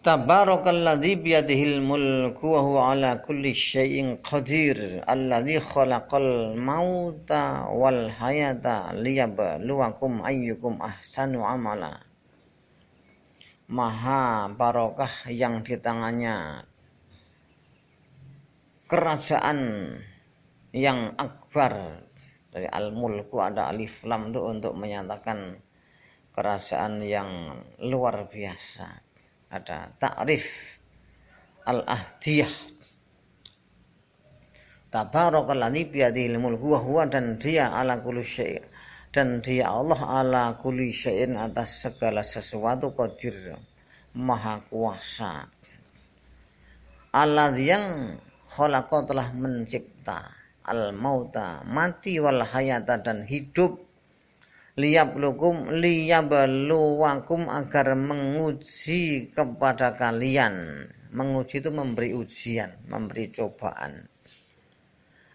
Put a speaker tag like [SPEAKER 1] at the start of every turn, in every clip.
[SPEAKER 1] Tabarakalladzi biyadihil mulku wa huwa ala kulli syai'in qadir alladzi khalaqal mauta wal hayata liyabluwakum ayyukum ahsanu amala. Maha barokah yang di tangannya. Kerajaan yang akbar. Dari al-mulku ada alif lam itu untuk menyatakan kerajaan yang luar biasa ada ta'rif al-ahdiyah. Tabarakalladzi biyadihil mulku wa huwa dan dia ala kulli syai' dan dia Allah ala kulli syai'in atas segala sesuatu qadir maha kuasa. Allah yang khalaqa telah mencipta al mauta mati wal hayata dan hidup liyablukum liyabluwakum agar menguji kepada kalian. Menguji itu memberi ujian memberi cobaan.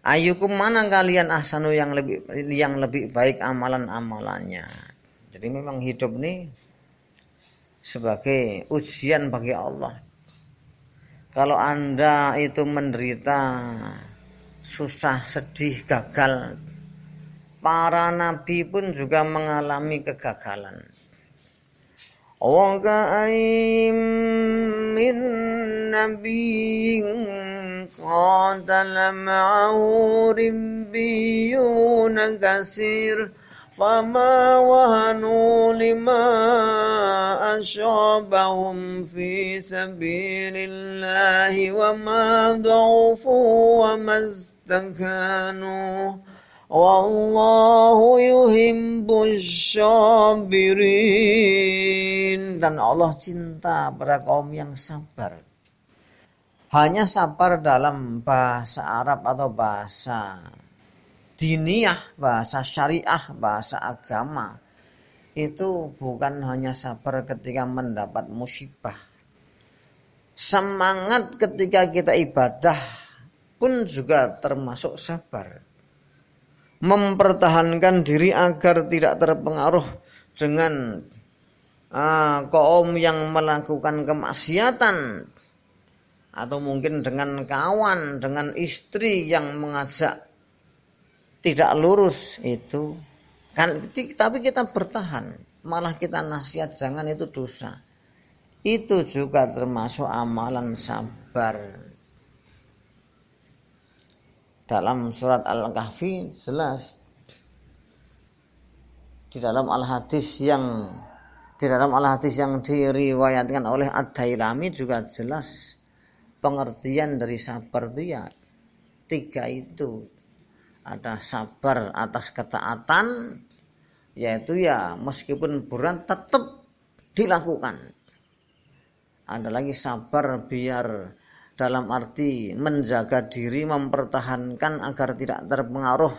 [SPEAKER 1] Ayukum mana kalian ahsanu yang lebih yang lebih baik amalan-amalannya? Jadi memang hidup ini sebagai ujian bagi Allah. Kalau anda itu menderita susah sedih gagal para nabi pun juga mengalami kegagalan. Wa ka'ayyim min nabiyyin qatala ma'ahu ribbiyun kasir فما وهنوا لما أصابهم في سبيل الله وما ضعفوا وما استكانوا Wallahu yuhibbus sabirin dan Allah cinta pada kaum yang sabar. Hanya sabar dalam bahasa Arab atau bahasa diniyah, bahasa syariah, bahasa agama. Itu bukan hanya sabar ketika mendapat musibah. Semangat ketika kita ibadah pun juga termasuk sabar mempertahankan diri agar tidak terpengaruh dengan uh, kaum yang melakukan kemaksiatan atau mungkin dengan kawan, dengan istri yang mengajak tidak lurus itu. Kan tapi kita bertahan malah kita nasihat jangan itu dosa. Itu juga termasuk amalan sabar dalam surat Al-Kahfi jelas. Di dalam al-hadis yang di dalam al-hadis yang diriwayatkan oleh Ad-Dailami juga jelas pengertian dari sabar itu ya tiga itu. Ada sabar atas ketaatan yaitu ya meskipun berat tetap dilakukan. Ada lagi sabar biar dalam arti menjaga diri mempertahankan agar tidak terpengaruh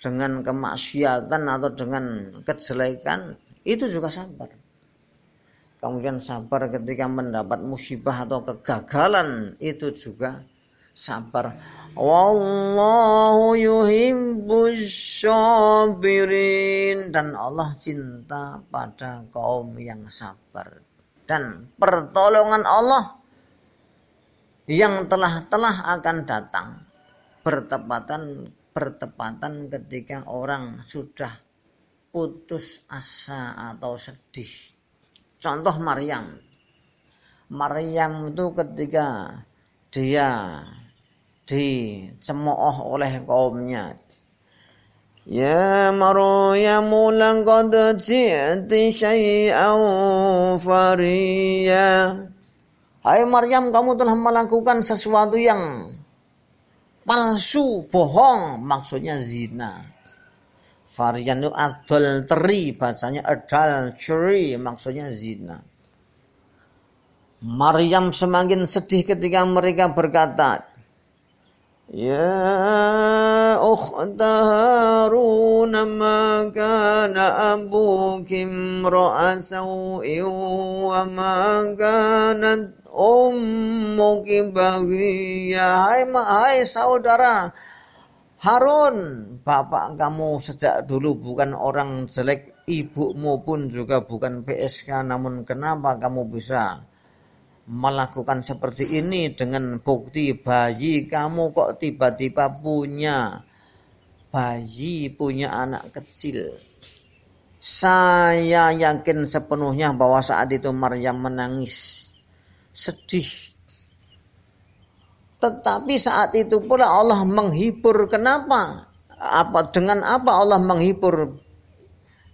[SPEAKER 1] dengan kemaksiatan atau dengan kejelekan itu juga sabar. Kemudian sabar ketika mendapat musibah atau kegagalan itu juga sabar. Wallahu yuhibbus sabirin. Dan Allah cinta pada kaum yang sabar. Dan pertolongan Allah yang telah-telah akan datang bertepatan bertepatan ketika orang sudah putus asa atau sedih. Contoh Maryam. Maryam itu ketika dia dicemooh oleh kaumnya. Ya Maryam laqad ji'ti syai'an fariya. Hai Maryam, kamu telah melakukan sesuatu yang palsu, bohong, maksudnya zina. Varian itu adultery, bacanya adultery, maksudnya zina. Maryam semakin sedih ketika mereka berkata, Ya ukhta Harun ma kana abuki imra'a wa ma kanat ummuki baghiyya hai hai saudara. Harun bapak kamu sejak dulu bukan orang jelek ibumu pun juga bukan PSK namun kenapa kamu bisa melakukan seperti ini dengan bukti bayi kamu kok tiba-tiba punya bayi punya anak kecil? Saya yakin sepenuhnya bahwa saat itu Maryam menangis sedih. Tetapi saat itu pula Allah menghibur. Kenapa? Apa dengan apa Allah menghibur?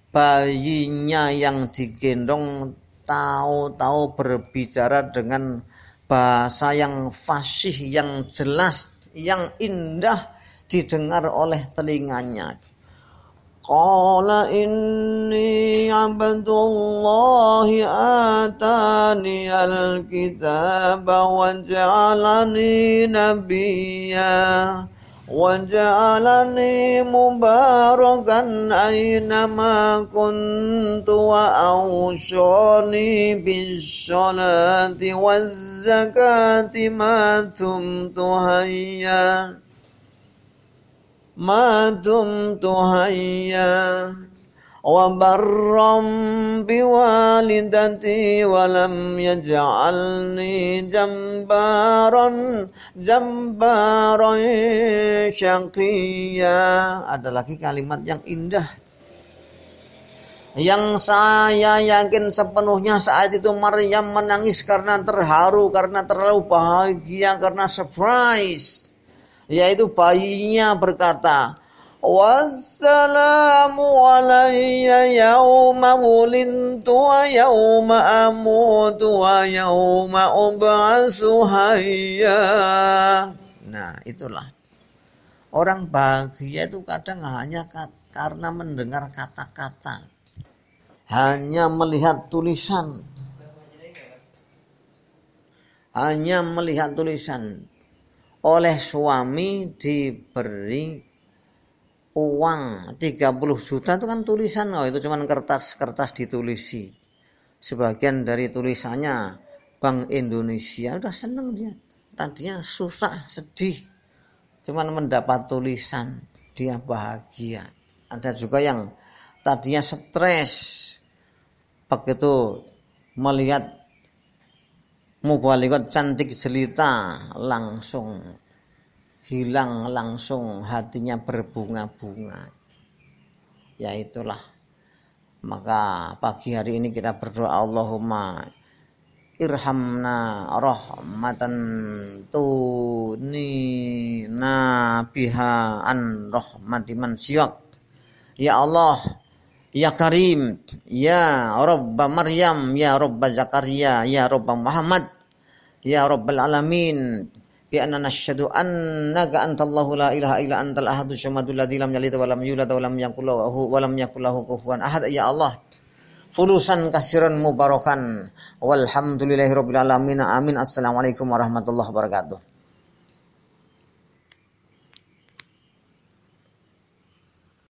[SPEAKER 1] Bayinya yang digendong tahu-tahu berbicara dengan bahasa yang fasih, yang jelas, yang indah didengar oleh telinganya. قال إني عبد الله آتاني الكتاب وجعلني نبيا وجعلني مباركا أينما كنت وأوصاني بالصلاة والزكاة ما تمت هيّا. ما دمت هيا وبرا بوالدتي ولم يجعلني جبارا جبارا شقيا ada lagi kalimat yang indah yang saya yakin sepenuhnya saat itu Maryam menangis karena terharu, karena terlalu bahagia, karena surprise. yaitu bayinya berkata, Wassalamu alayya yawma wulintu wa yawma amutu wa yawma ub'asu hayya. Nah, itulah. Orang bahagia itu kadang hanya karena mendengar kata-kata. Hanya melihat tulisan. Hanya melihat tulisan oleh suami diberi uang 30 juta itu kan tulisan. Oh itu cuman kertas-kertas ditulisi. Sebagian dari tulisannya Bank Indonesia udah seneng dia. Tadinya susah sedih. Cuman mendapat tulisan dia bahagia. Ada juga yang tadinya stres begitu melihat mubalikot cantik jelita langsung hilang langsung hatinya berbunga-bunga. Ya itulah. Maka pagi hari ini kita berdoa Allahumma irhamna rahmatan tunina biha an rahmati siwak. Ya Allah, Ya Karim, Ya Rabba Maryam, Ya Rabba Zakaria, Ya Rabba Muhammad, Ya Rabbal Alamin. Bi anna nashhadu annaka antallahu la ilaha illa antal ahadu syamadu ladzi lam yalid wa lam yulad wa lam yakulahu ahad. Ya Allah fulusan kasiran mubarakan. Walhamdulillahi rabbil alamin. Amin. Assalamualaikum warahmatullahi wabarakatuh.